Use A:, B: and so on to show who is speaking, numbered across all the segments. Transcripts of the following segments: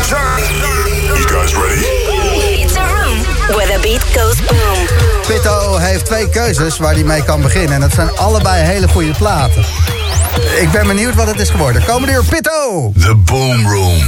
A: You guys ready?
B: It's a room where the beat goes boom.
C: Pitto heeft twee keuzes waar hij mee kan beginnen. En dat zijn allebei hele goede platen. Ik ben benieuwd wat het is geworden. Komende uur Pitto!
A: The Boom Room.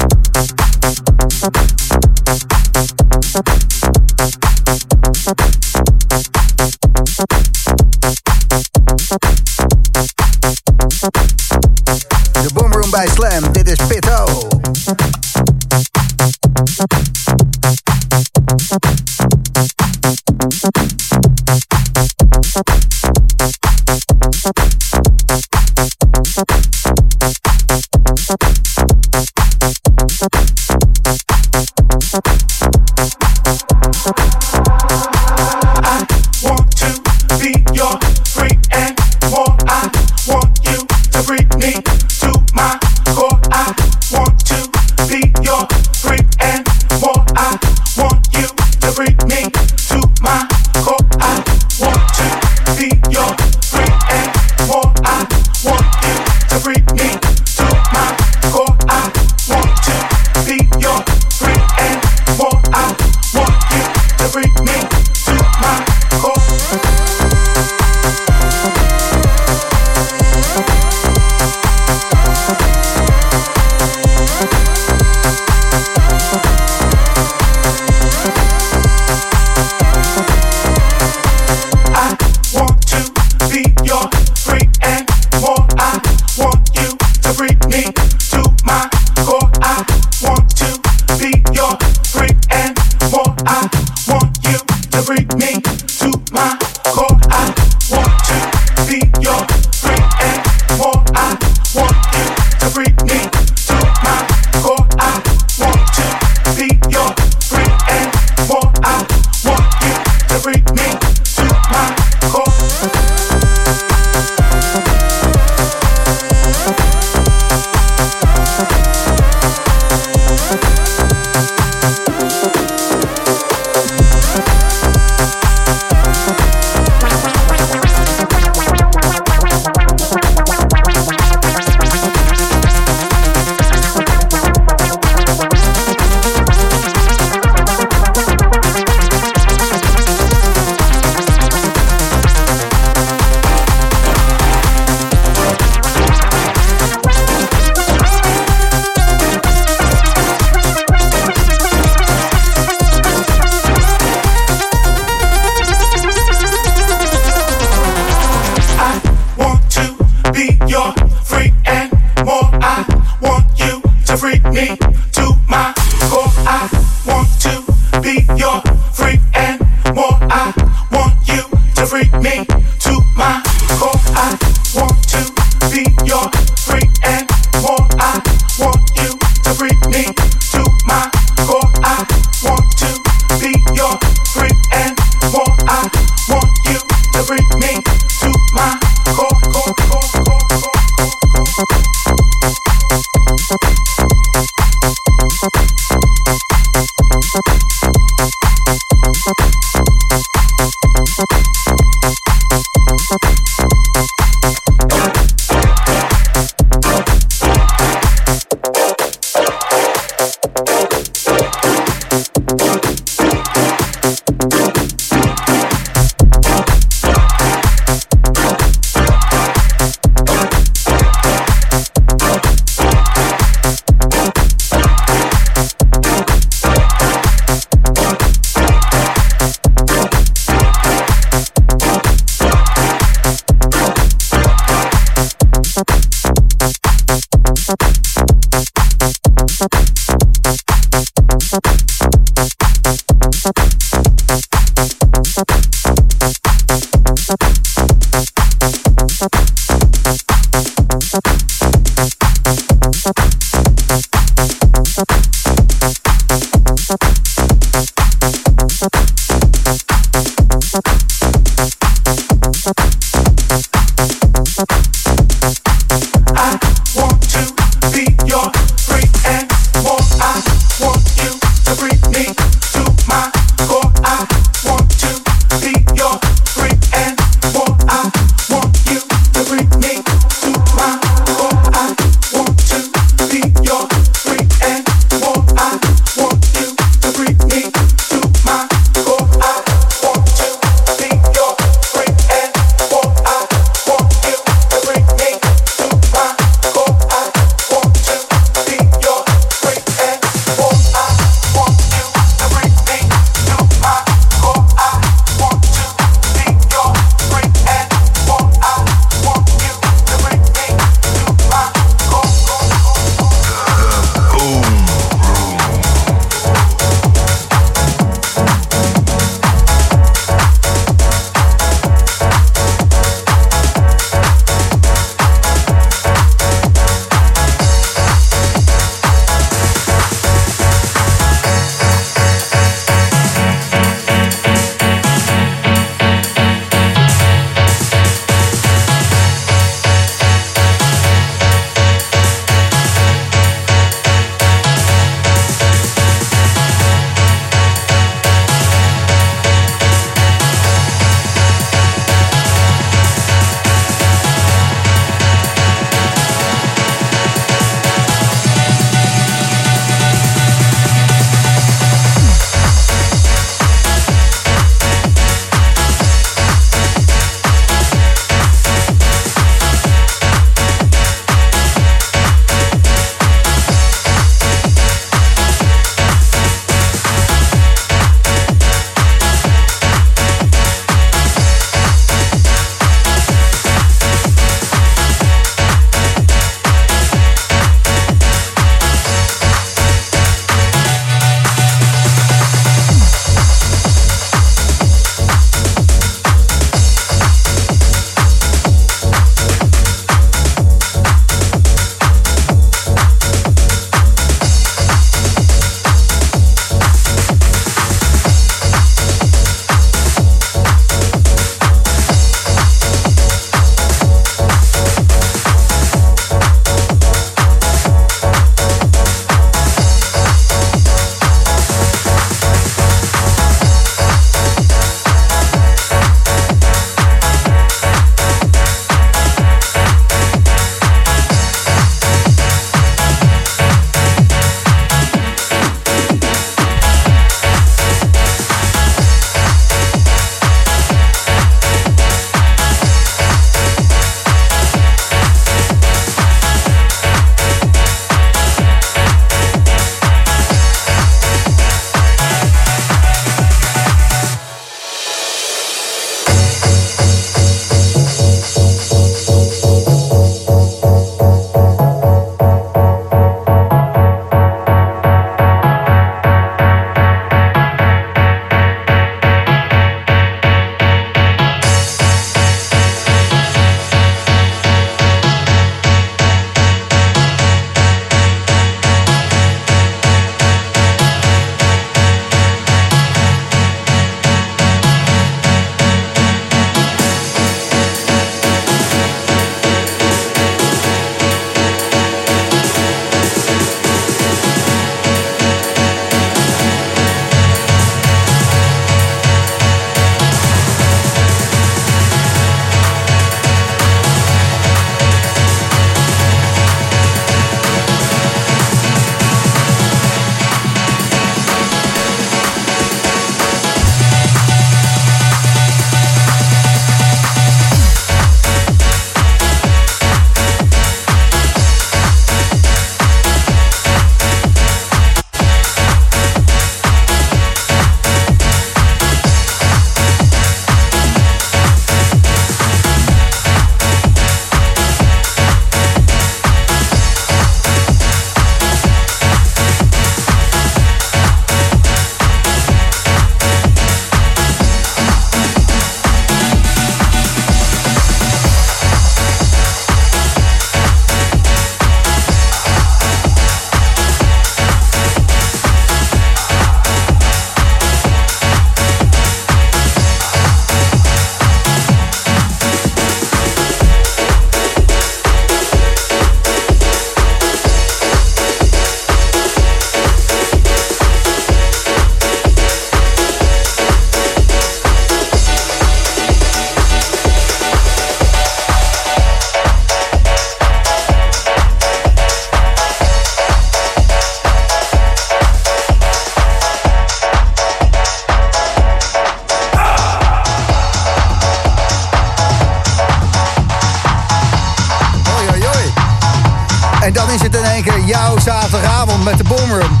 C: Jouw zaterdagavond met de Boomroom.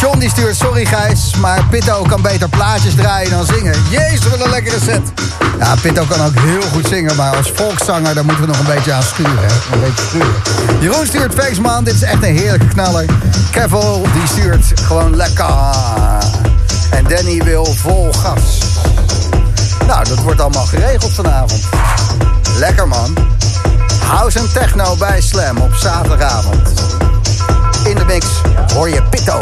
C: John die stuurt sorry Gijs, maar Pitto kan beter plaatjes draaien dan zingen. Jezus, wat een lekkere set. Ja, Pitto kan ook heel goed zingen, maar als volkszanger daar moeten we nog een beetje aan sturen. Hè? Een beetje sturen. Jeroen stuurt Feestman, dit is echt een heerlijke knaller. Kevel die stuurt gewoon lekker. En Danny wil vol gas. Nou, dat wordt allemaal geregeld vanavond. Lekker man. House en techno bij Slam op zaterdagavond. In de mix hoor je Pitto.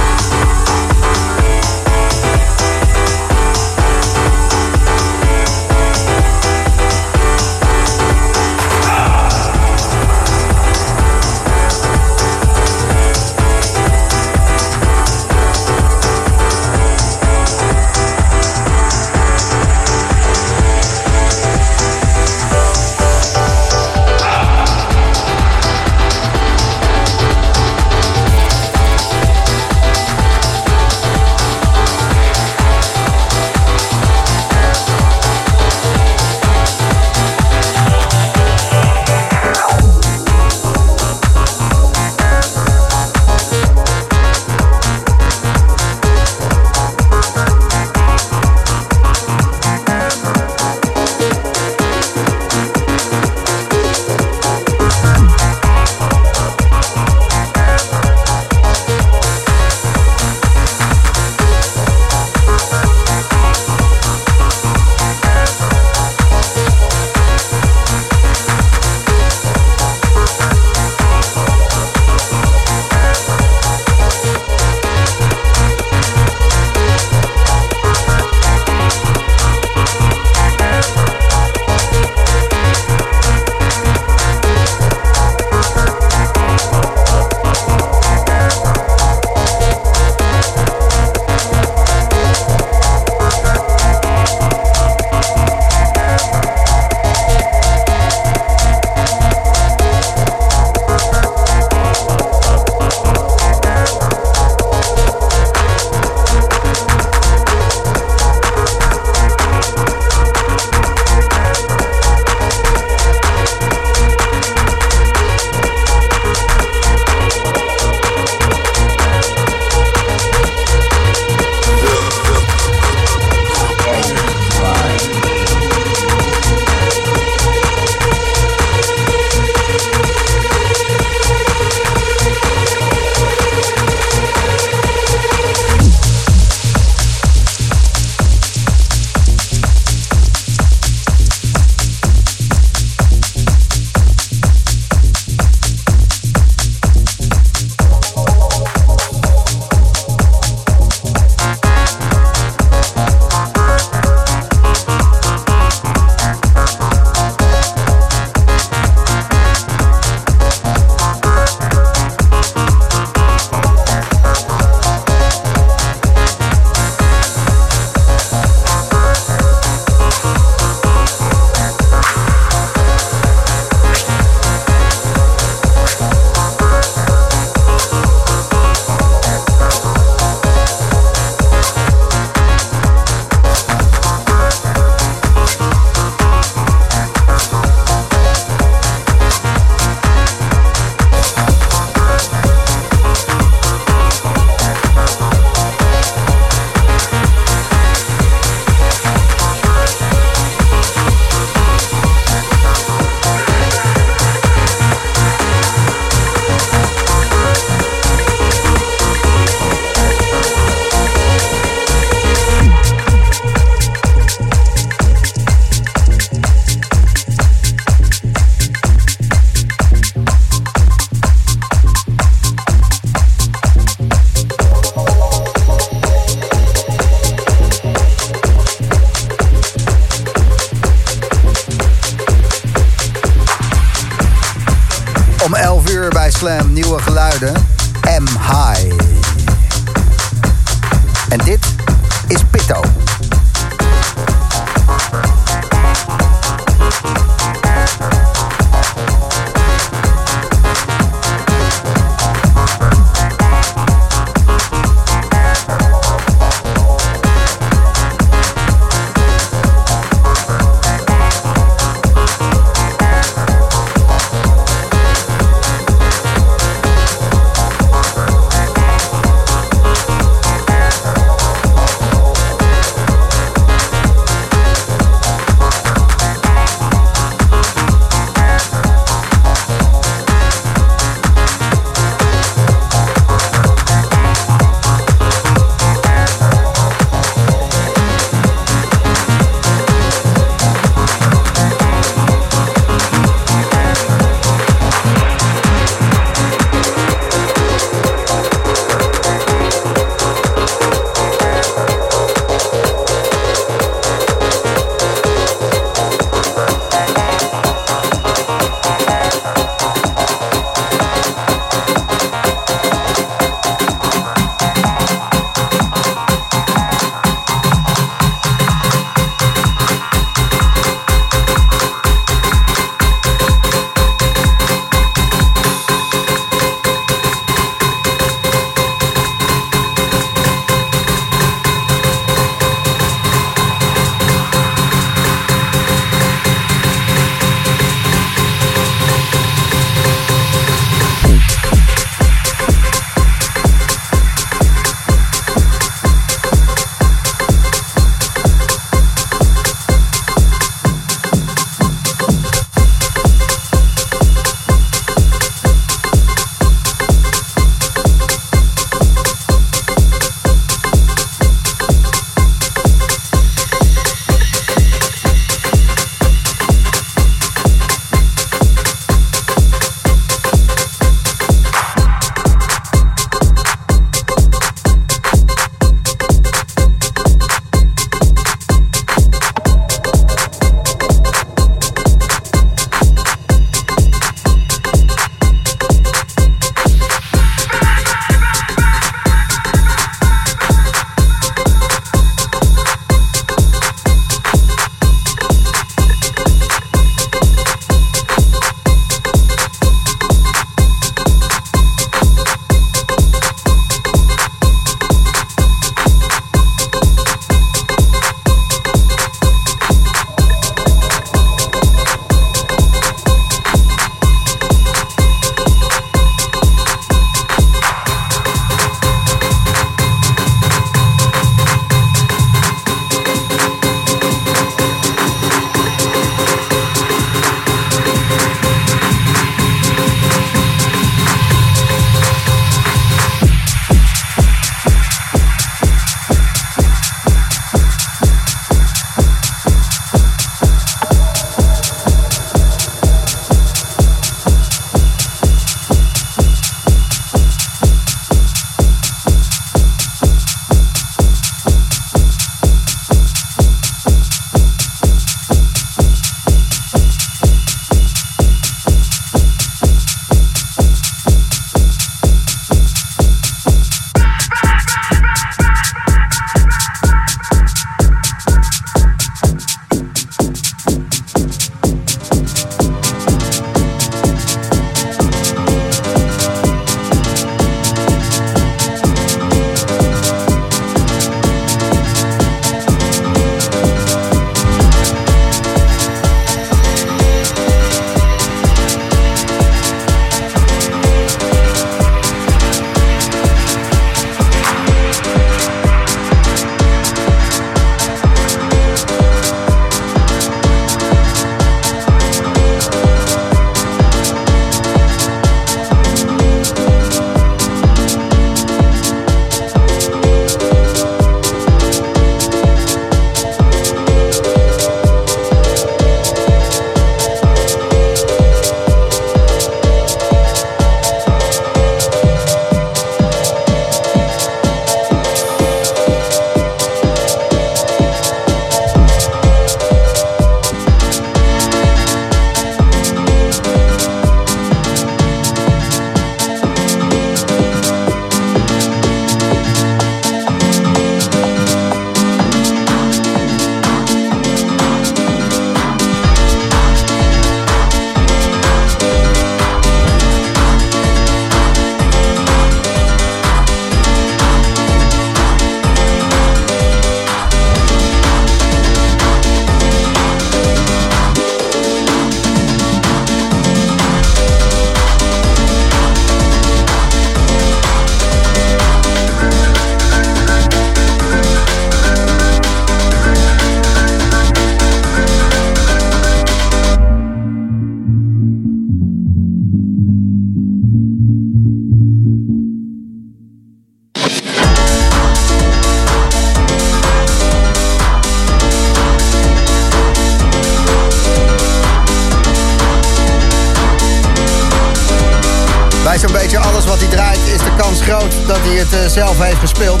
C: Kans groot dat hij het eh, zelf heeft gespeeld.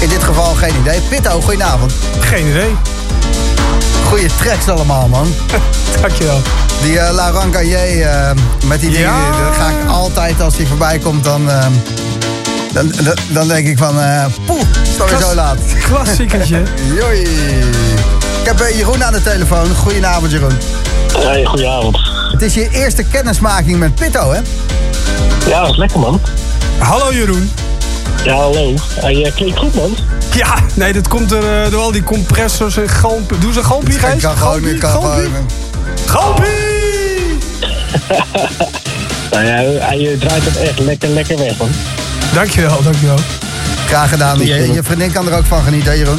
C: In dit geval geen idee. Pitto, goedenavond.
D: Geen idee.
C: Goeie tracks allemaal, man.
D: Dankjewel.
C: Die uh, La Rancaillé, uh, met die dingen,
D: Ja.
C: daar ga ik altijd als die voorbij komt, dan, uh, dan, dan, dan denk ik van, uh, poeh, is
D: Klas-
C: zo laat.
D: Klassiekertje.
C: Joi. Ik heb uh, Jeroen aan de telefoon. Goedenavond, Jeroen.
E: Hey, goedenavond.
C: Het is je eerste kennismaking met Pitto, hè?
E: Ja, dat is lekker, man.
D: Hallo Jeroen.
E: Ja, hallo. Hij uh, klinkt goed, man.
D: Ja, nee, dat komt er uh, door al die compressors en galmpie. Doe ze een galmpie,
C: Ik
D: Gijs?
C: kan gewoon, ik kan
D: Galmpie?
C: gewoon.
D: Galmpie!
E: Nou ja, hij uh, draait het echt lekker, lekker weg, man.
D: Dankjewel, dankjewel.
C: Graag gedaan. Je, je vriendin kan er ook van genieten, hè, Jeroen?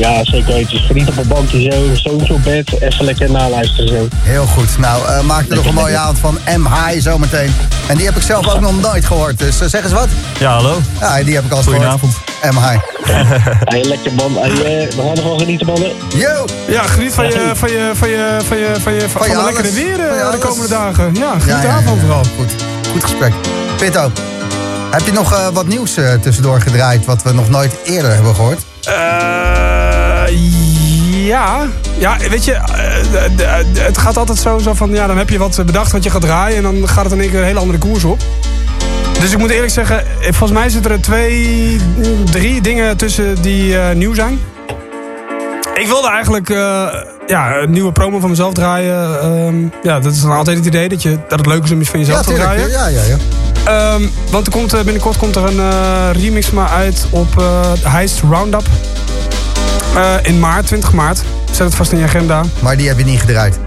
E: Ja, zeker weten. Geniet op een bankje zo, zo op bed. Even lekker naluisteren zo.
C: Heel goed. Nou, uh, maak er nog een mooie avond van M-High zometeen. En die heb ik zelf ook nog nooit gehoord. Dus uh, zeg eens wat.
F: Ja, hallo.
C: Ja, die heb ik al eens
F: Goedenavond.
C: gehoord. M-High.
E: Hey, lekker man. Hey, uh, we gaan ervan genieten, mannen.
C: Yo!
D: Ja, geniet van je, van je, van je, van je, van je, van,
C: Van je
D: lekkere weer
C: Van je
D: de komende dagen. Ja, geniet
C: Ja, ja,
D: daarvan
C: ja.
D: vooral.
C: Goed. Goed gesprek. Pitto, heb je nog uh, wat nieuws uh, tussendoor gedraaid... wat we nog nooit eerder hebben gehoord?
D: Uh, ja. Ja, weet je, uh, het gaat altijd zo, zo van... Ja, dan heb je wat bedacht wat je gaat draaien... en dan gaat het in één keer een hele andere koers op. Dus ik moet eerlijk zeggen... volgens mij zitten er twee, drie dingen tussen die uh, nieuw zijn. Ik wilde eigenlijk uh, ja, een nieuwe promo van mezelf draaien. Um, ja, dat is dan altijd het idee dat, je, dat het leuk is om iets van jezelf
C: ja,
D: te
C: tuurlijk.
D: draaien.
C: Ja, ja, ja.
D: Um, want er komt, binnenkort komt er een uh, remix maar uit op Heist Roundup. Uh, in maart, 20 maart. Zet het vast in je agenda.
C: Maar die heb je niet gedraaid?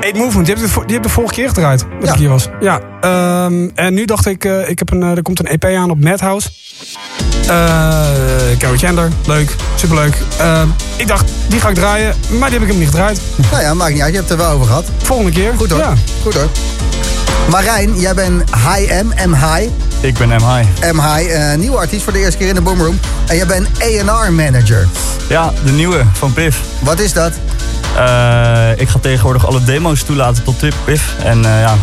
D: Eight Movement, die heb, de, die heb de vorige keer gedraaid. Dat
C: Ja.
D: ik hier was. Ja. Um, en nu dacht ik, uh, ik heb een, uh, er komt een EP aan op Madhouse. Uh, Carrie Chandler, leuk, superleuk. Uh, ik dacht, die ga ik draaien, maar die heb ik hem niet gedraaid.
C: Nou ja, maakt niet uit. Je hebt het er wel over gehad.
D: Volgende keer.
C: Goed hoor.
D: Ja.
C: Goed hoor. Marijn, jij bent High M, M High.
F: Ik ben M-High.
C: M High, uh, nieuwe artiest voor de eerste keer in de Boomroom. En jij bent A&R manager.
F: Ja, de nieuwe van Piff.
C: Wat is dat?
F: Uh, ik ga tegenwoordig alle demo's toelaten tot tip Piff. En uh, ja,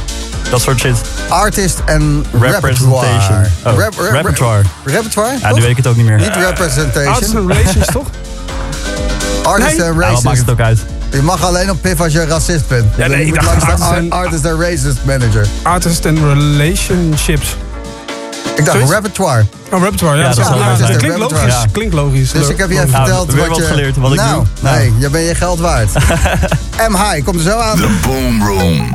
F: dat soort shit.
C: Artist en
F: Representation.
C: repertoire.
F: Oh,
C: Rep- rep-
F: repertoire.
C: Repertoire?
F: Ja, nu weet ik het ook niet meer.
C: Niet representation.
D: Arts and Relations, toch?
C: Artist
D: Nee.
C: en
F: Ja, wat
C: racist.
F: maakt het ook uit?
C: Je mag alleen op Piff als je racist bent.
D: Ja, nee, ik dacht artist
C: ar-
D: en-
C: artist en racist manager.
D: Artist and Relationships.
C: Ik dacht
D: Zoiets?
C: repertoire.
D: Oh, repertoire, ja.
F: Ja,
D: dat ja, dat klinkt
C: Repertoire.
D: logisch.
F: Ja.
D: Klinkt logisch.
C: Dus ik heb je even
F: Ja,
C: verteld
F: wat
C: je...
F: geleerd wat ik
C: nou,
F: doe. Nou.
C: nee, je ben je geld waard. M High, komt er zo aan.
A: The Boom Room.